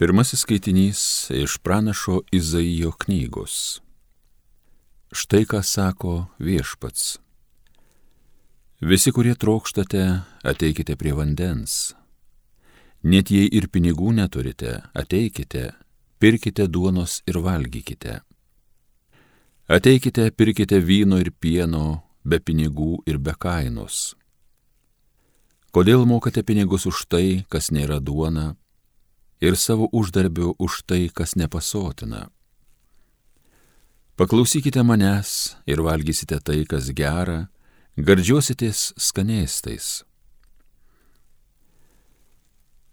Pirmasis skaitinys iš pranašo Izaijo knygos. Štai ką sako viešpats. Visi, kurie trokštate, ateikite prie vandens. Net jei ir pinigų neturite, ateikite, pirkite duonos ir valgykite. Ateikite, pirkite vyno ir pieno, be pinigų ir be kainos. Kodėl mokate pinigus už tai, kas nėra duona, ir savo uždarbiu už tai, kas nepasotina. Paklausykite manęs ir valgysite tai, kas gera, gardžiuositės skanėstais.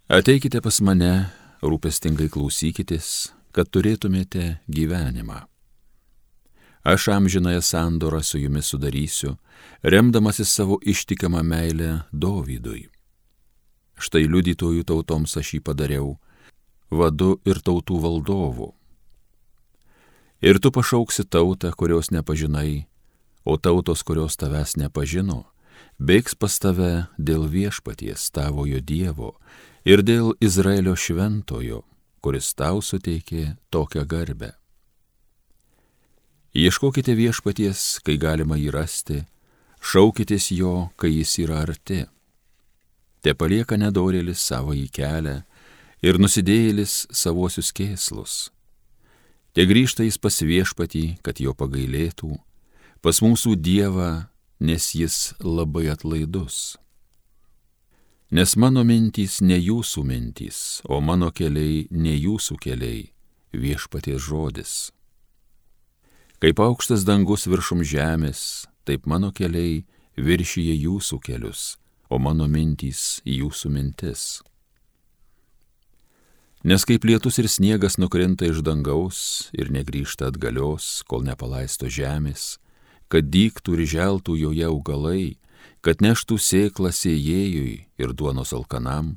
Ateikite pas mane, rūpestingai klausykitės, kad turėtumėte gyvenimą. Aš amžinąją sandorą su jumis sudarysiu, remdamasis savo ištikimą meilę Dovydui. Štai liudytojų tautoms aš jį padariau, vadu ir tautų valdovu. Ir tu pašauksi tautą, kurios nepažinai, o tautos, kurios tavęs nepažino, bėgs pas tave dėl viešpaties tavojo Dievo ir dėl Izraelio šventojo, kuris tau suteikė tokią garbę. Ieškokite viešpaties, kai galima jį rasti, šaukitės jo, kai jis yra arti. Te palieka nedorėlis savo į kelią, ir nusidėjėlis savosius kėslus. Te grįžta jis pas viešpatį, kad jo pagailėtų, pas mūsų Dievą, nes jis labai atlaidus. Nes mano mintys ne jūsų mintys, o mano keliai ne jūsų keliai, viešpaties žodis. Kaip aukštas dangus viršum žemės, taip mano keliai viršyje jūsų kelius, o mano mintys jūsų mintis. Nes kaip lietus ir sniegas nukrinta iš dangaus ir negrįžta atgalios, kol nepalaisto žemės, kad dyktų ir želtų joje augalai, kad neštų sėklą sėjėjui ir duonos alkanam,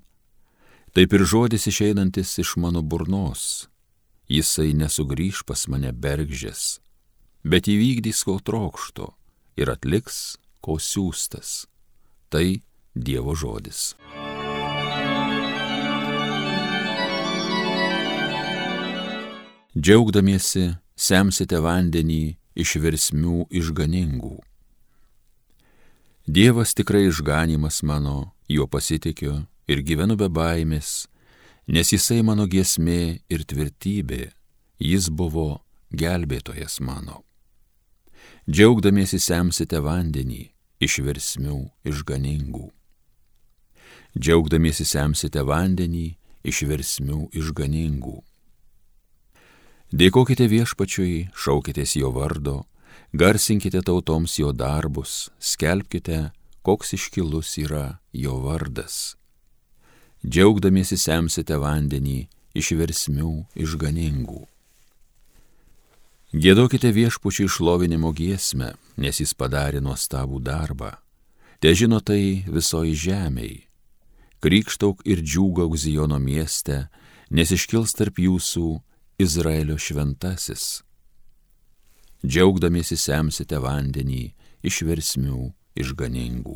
taip ir žodis išeinantis iš mano burnos, jisai nesugrįž pas mane bergžės, bet įvykdys ko trokšto ir atliks ko siūstas. Tai Dievo žodis. Džiaugdamiesi semsite vandenį iš versmių išganingų. Dievas tikrai išganimas mano, juo pasitikiu ir gyvenu be baimės, nes jisai mano giesmė ir tvirtybė, jis buvo gelbėtojas mano. Džiaugdamiesi semsite vandenį iš versmių išganingų. Džiaugdamiesi semsite vandenį iš versmių išganingų. Dėkokite viešpačiui, šaukitės jo vardo, garsinkite tautoms jo darbus, skelbkite, koks iškilus yra jo vardas. Džiaugdamiesi semsite vandenį iš versmių išganingų. Gėdokite viešpučiai išlovinimo giesmę, nes jis padarė nuostabų darbą. Te žino tai visoji žemėje. Krikštauk ir džiūgauk Zijono mieste, nes iškils tarp jūsų Izraelio šventasis. Džiaugdamiesi semsite vandenį iš versmių išganingų.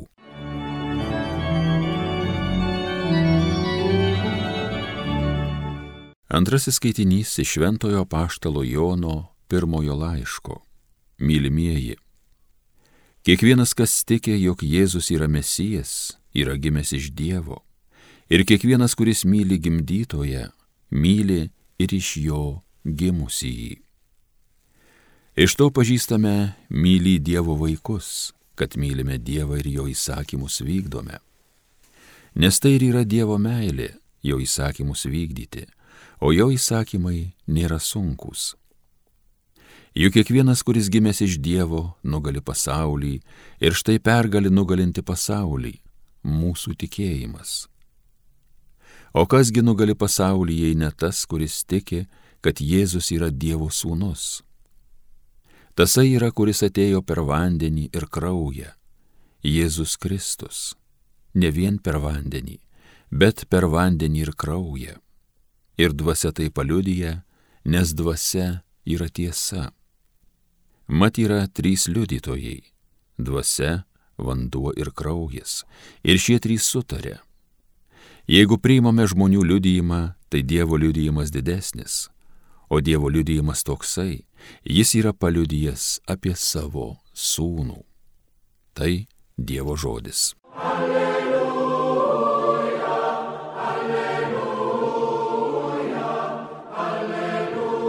Antrasis skaitinys iš Šventojo Paštalo Jono pirmojo laiško. Mylimieji. Kiekvienas, kas tikė, jog Jėzus yra Mesijas, yra gimęs iš Dievo. Ir kiekvienas, kuris myli gimdytoje, myli ir iš jo gimusį jį. Iš to pažįstame mylį Dievo vaikus, kad mylime Dievą ir jo įsakymus vykdome. Nes tai ir yra Dievo meilė, jo įsakymus vykdyti, o jo įsakymai nėra sunkus. Juk kiekvienas, kuris gimęs iš Dievo, nugali pasaulį ir štai pergali nugalinti pasaulį - mūsų tikėjimas. O kasgi nugali pasaulį, jei ne tas, kuris tiki, kad Jėzus yra Dievo sūnus? Tasai yra, kuris atėjo per vandenį ir kraują. Jėzus Kristus. Ne vien per vandenį, bet per vandenį ir kraują. Ir dvasia tai paliudyja, nes dvasia yra tiesa. Mat yra trys liudytojai - dvasia, vanduo ir kraujas. Ir šie trys sutarė Jeigu priimame žmonių liudyjimą, tai Dievo liudijimas didesnis. O Dievo liudijimas toksai, jis yra paliudijęs apie savo sūnų. Tai Dievo žodis. Alleluja, alleluja, alleluja.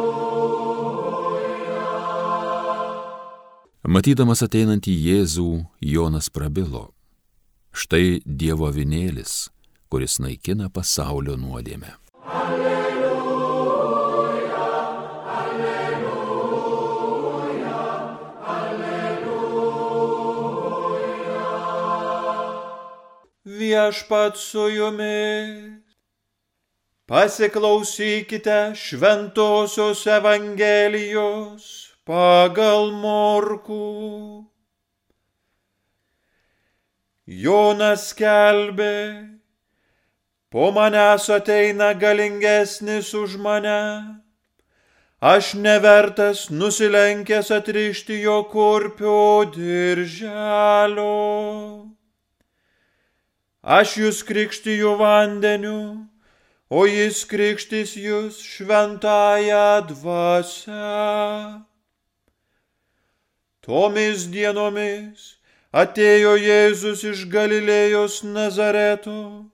Matydamas ateinantį Jėzų, Jonas prabilo. Štai Dievo vinėlis, kuris naikina pasaulio nuodėmę. Alleluja, alleluja, alleluja. Viešpat su jumis. Pasiklausykite šventosios Evangelijos pagal morkų. Jonas kelbė, po manęs ateina galingesnis už mane, aš nevertas nusilenkęs atrišti jo kurpio dirželio. Aš jūs krikštiju vandeniu, o jis krikštys jūs šventąją dvasę. Tomis dienomis atėjo Jėzus iš Galilėjos Nazareto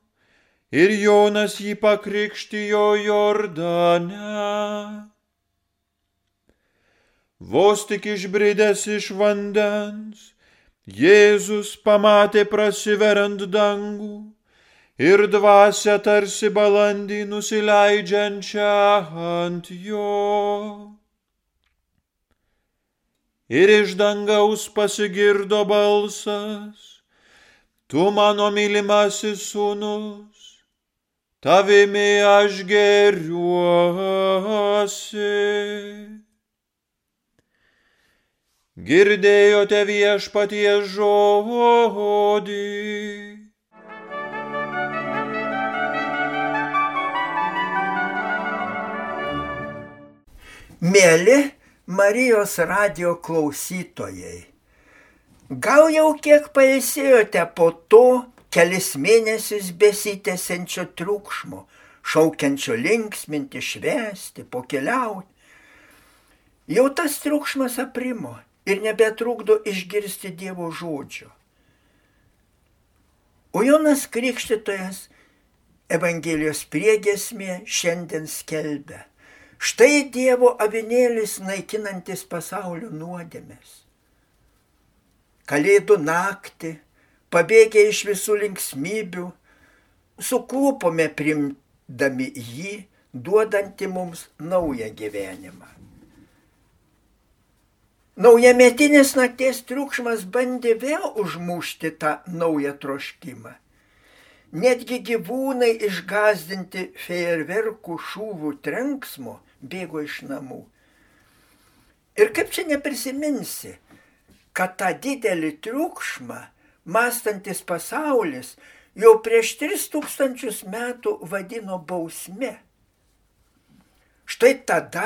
ir Jonas jį pakrikštijo Jordane. Vos tik išbridęs iš vandens, Jėzus pamatė prasiverant dangų ir dvasia tarsi balandį nusileidžiančią ant jo ir iš dangaus pasigirdo balsas, tu mano mylimasis sūnus, tavimi aš geriuosi. Girdėjote viešpatie žodį. Mėly Marijos radio klausytojai. Gal jau kiek pailsėjote po to kelis mėnesius besitęsiančio triukšmo, šaukiančio linksminti, švesti, pokeliauti. Jau tas triukšmas aprimo ir nebetrukdo išgirsti Dievo žodžio. O Jonas Krikštytojas Evangelijos priegesmė šiandien skelbia Štai Dievo avinėlis naikinantis pasaulio nuodėmės. Kalėdų naktį, pabėgę iš visų linksmybių, suklūpome primdami jį, duodantį mums naują gyvenimą. Naujametinis nakties triukšmas bandė vėl užmušti tą naują troškimą. Netgi gyvūnai išgazdinti fejerverkų šūvų trenksmo bėgo iš namų. Ir kaip čia neprisiminsi, kad tą didelį triukšmą mąstantis pasaulis jau prieš 3000 metų vadino bausme. Štai tada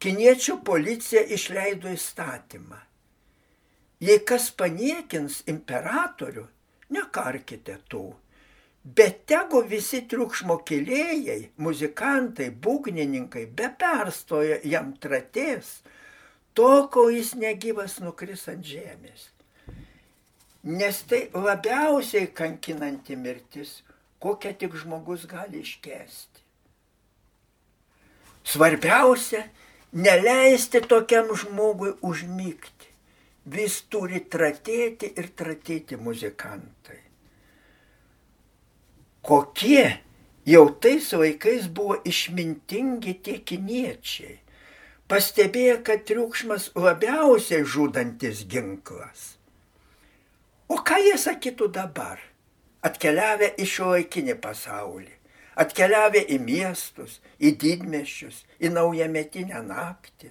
kiniečių policija išleido įstatymą. Jei kas paniekins imperatorių, nekarkite to Bet tegu visi triukšmo kilėjai, muzikantai, būgnininkai be perstojo jam tratės, tol kol jis negyvas nukris ant žemės. Nes tai labiausiai kankinanti mirtis, kokią tik žmogus gali iškesti. Svarbiausia, neleisti tokiam žmogui užmygti. Vis turi tratėti ir tratėti muzikantai kokie jau tais laikais buvo išmintingi tie kiniečiai. Pastebėjo, kad triukšmas labiausiai žudantis ginklas. O ką jie sakytų dabar, atkeliavę į šio laikinį pasaulį, atkeliavę į miestus, į didmešius, į naujametinę naktį.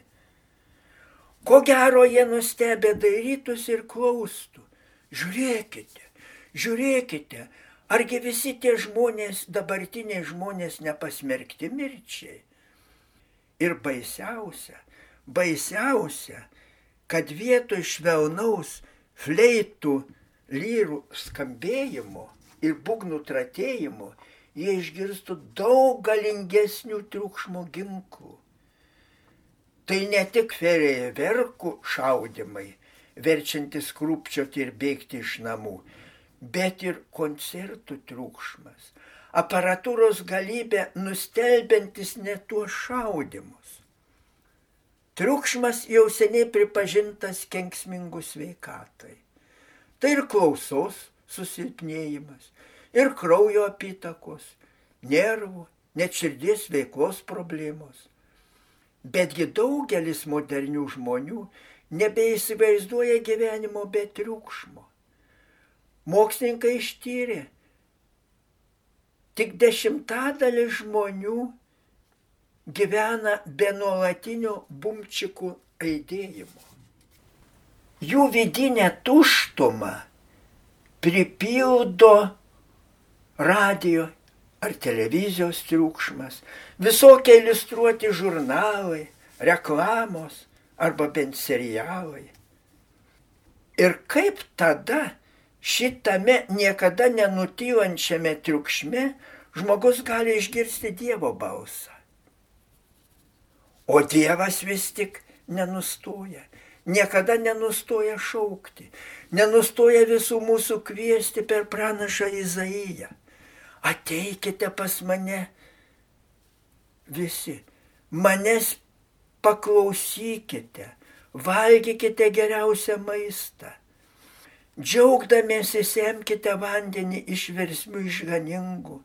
Ko gero jie nustebė darytus ir klaustų. Žiūrėkite, žiūrėkite, Argi visi tie žmonės, dabartiniai žmonės nepasmerkti mirčiai? Ir baisiausia, baisiausia, kad vietoj švelnaus fleitų lyrų skambėjimo ir būgnų tratėjimo jie išgirstų daug galingesnių triukšmo ginklų. Tai ne tik verkų šaudimai, verčiantis krūpčioti ir bėgti iš namų, bet ir koncertų triukšmas, aparatūros galybė nustelbiantis net tuos šaudimus. Triukšmas jau seniai pripažintas kenksmingų sveikatai. Tai ir klausos susilpnėjimas, ir kraujo apytakos, nervų, net širdies veiklos problemos. Betgi daugelis modernių žmonių nebeįsivaizduoja gyvenimo be triukšmo. Mokslininkai ištyrė, tik dešimtadalis žmonių gyvena be nuolatinio bumčikų aidėjimo. Jų vidinę tuštumą pripildo radio ar televizijos triukšmas, visokie iliustruoti žurnalai, reklamos arba bent serialai. Ir kaip tada šitame niekada nenutylančiame triukšme žmogus gali išgirsti Dievo balsą. O Dievas vis tik nenustoja, niekada nenustoja šaukti, nenustoja visų mūsų kviesti per pranašą Izaiją. Ateikite pas mane visi, manęs paklausykite, valgykite geriausią maistą. Džiaugdamiesi semkite vandenį iš versmių išganingų,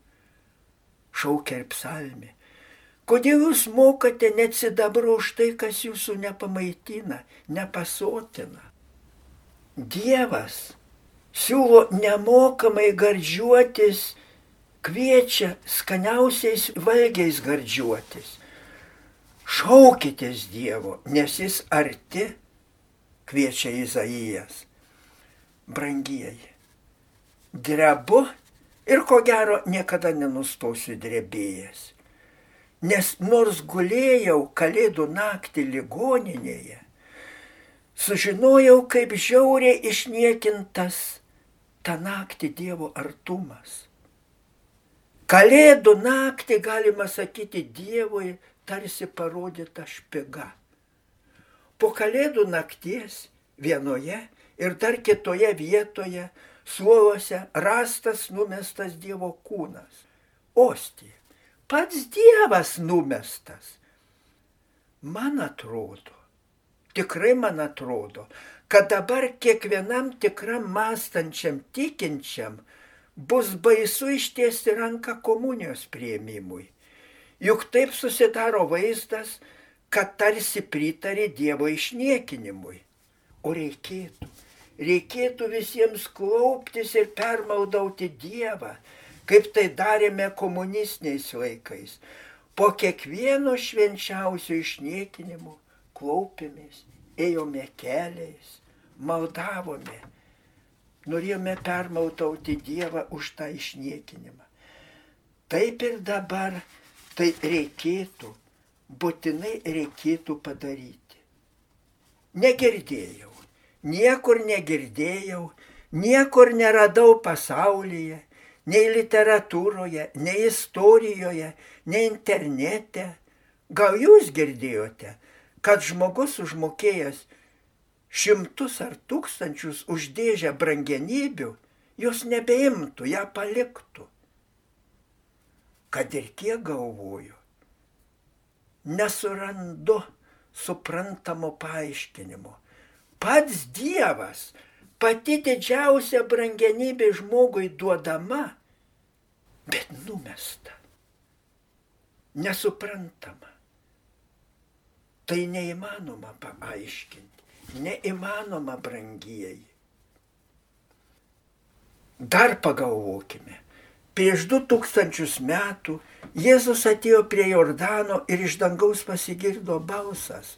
šaukia ir psalmi. Kodėl jūs mokate net sidabro už tai, kas jūsų nepamaitina, nepasotina? Dievas siūlo nemokamai gardžiuotis, kviečia skaniausiais valgiais gardžiuotis. Šaukitės Dievo, nes jis arti, kviečia Izaijas. Brangieji, drebu ir ko gero niekada nenustosiu drebėjęs Nes nors gulėjau kalėdų naktį ligoninėje, sužinojau, kaip žiauriai išniekintas tą naktį Dievo artumas. Kalėdų naktį, galima sakyti, Dievui tarsi parodyta špiga. Po kalėdų nakties vienoje ir dar kitoje vietoje suoluose rastas numestas Dievo kūnas - ostija pats Dievas numestas. Man atrodo, tikrai man atrodo, kad dabar kiekvienam tikram mąstančiam tikinčiam bus baisu ištiesti ranką komunijos prieimimui. Juk taip susidaro vaizdas, kad tarsi pritarė Dievo išniekinimui. O reikėtų, reikėtų visiems klauptis ir permaldauti Dievą, kaip tai darėme komunistiniais laikais. Po kiekvieno švenčiausio išniekinimo klaupėmės, ėjome keliais, maldavome, norėjome permautauti Dievą už tą išniekinimą. Taip ir dabar tai reikėtų, būtinai reikėtų padaryti. Negirdėjau, niekur negirdėjau, niekur neradau pasaulyje, nei literatūroje, nei istorijoje, nei internete. Gal jūs girdėjote, kad žmogus užmokėjęs šimtus ar tūkstančius už dėžę brangenybių, jos nebeimtų, ją paliktų. Kad ir kiek galvoju, nesurandu suprantamo paaiškinimo. Pats Dievas pati didžiausia brangenybė žmogui duodama, bet numesta, nesuprantama. Tai neįmanoma paaiškinti, neįmanoma brangieji. Dar pagalvokime. Prieš du tūkstančius metų Jėzus atėjo prie Jordano ir iš dangaus pasigirdo balsas.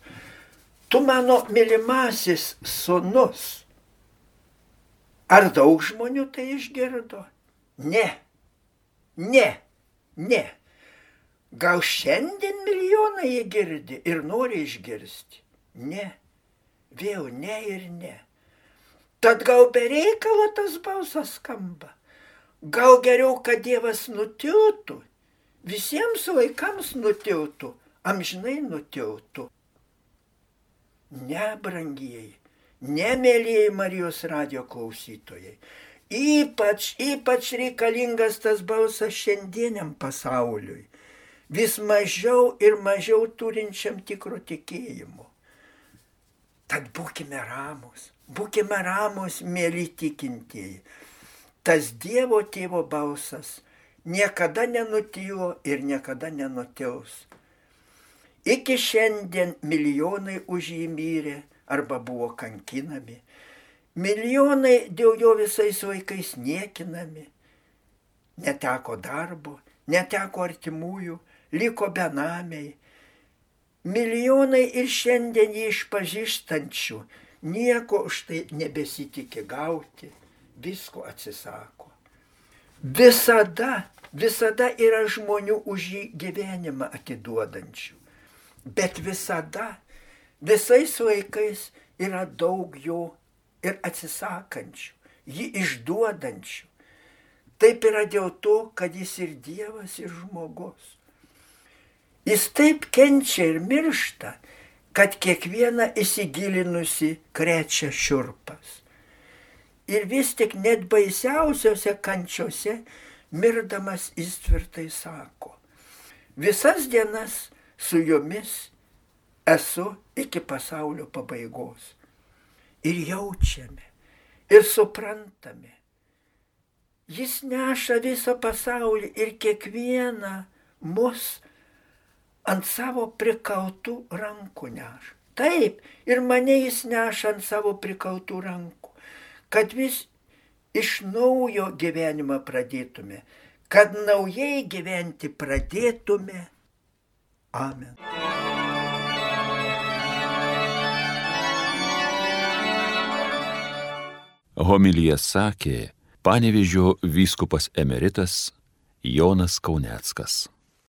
Tu mano mylimasis sunus Ar daug žmonių tai išgirdo? Ne. Ne. Ne. Gal šiandien milijonai jie girdi ir nori išgirsti? Ne. Vėl ne ir ne. Tad gal be reikalo tas balsas skamba. Gal geriau, kad Dievas nutiltų, visiems laikams nutiltų, amžinai nutiltų. Ne, brangieji, nemėlyjei Marijos radio klausytojai. Ypač, ypač reikalingas tas balsas šiandieniam pasauliui. Vis mažiau ir mažiau turinčiam tikro tikėjimo. Tad būkime ramus, būkime ramus, mėly tikintieji. Tas Dievo tėvo balsas niekada nenutylo ir niekada nenutils. Iki šiandien milijonai už jį mirė arba buvo kankinami. Milijonai dėl jo visais vaikais niekinami. Neteko darbo, neteko artimųjų, liko benamiai. Milijonai ir šiandien jį išpažįstančių nieko už tai nebesitikė gauti, visko atsisako. Visada, visada yra žmonių už jį gyvenimą atiduodančių. Bet visada, visais laikais yra daug jo ir atsisakančių, jį išduodančių. Taip yra dėl to, kad jis ir Dievas, ir žmogus. Jis taip kenčia ir miršta, kad kiekviena įsigilinusi krečia šiurpas. Ir vis tik net baisiausiose kančiose mirdamas jis tvirtai sako, visas dienas su jumis esu iki pasaulio pabaigos. Ir jaučiame, ir suprantame. Jis neša visą pasaulį ir kiekvieną mus ant savo prikaltų rankų neša. Taip, ir mane jis neša ant savo prikaltų rankų, kad vis iš naujo gyvenimą pradėtume, kad naujai gyventi pradėtume. Amen. Homilyje sakė panevižio vyskupas emeritas Jonas Kauneckas.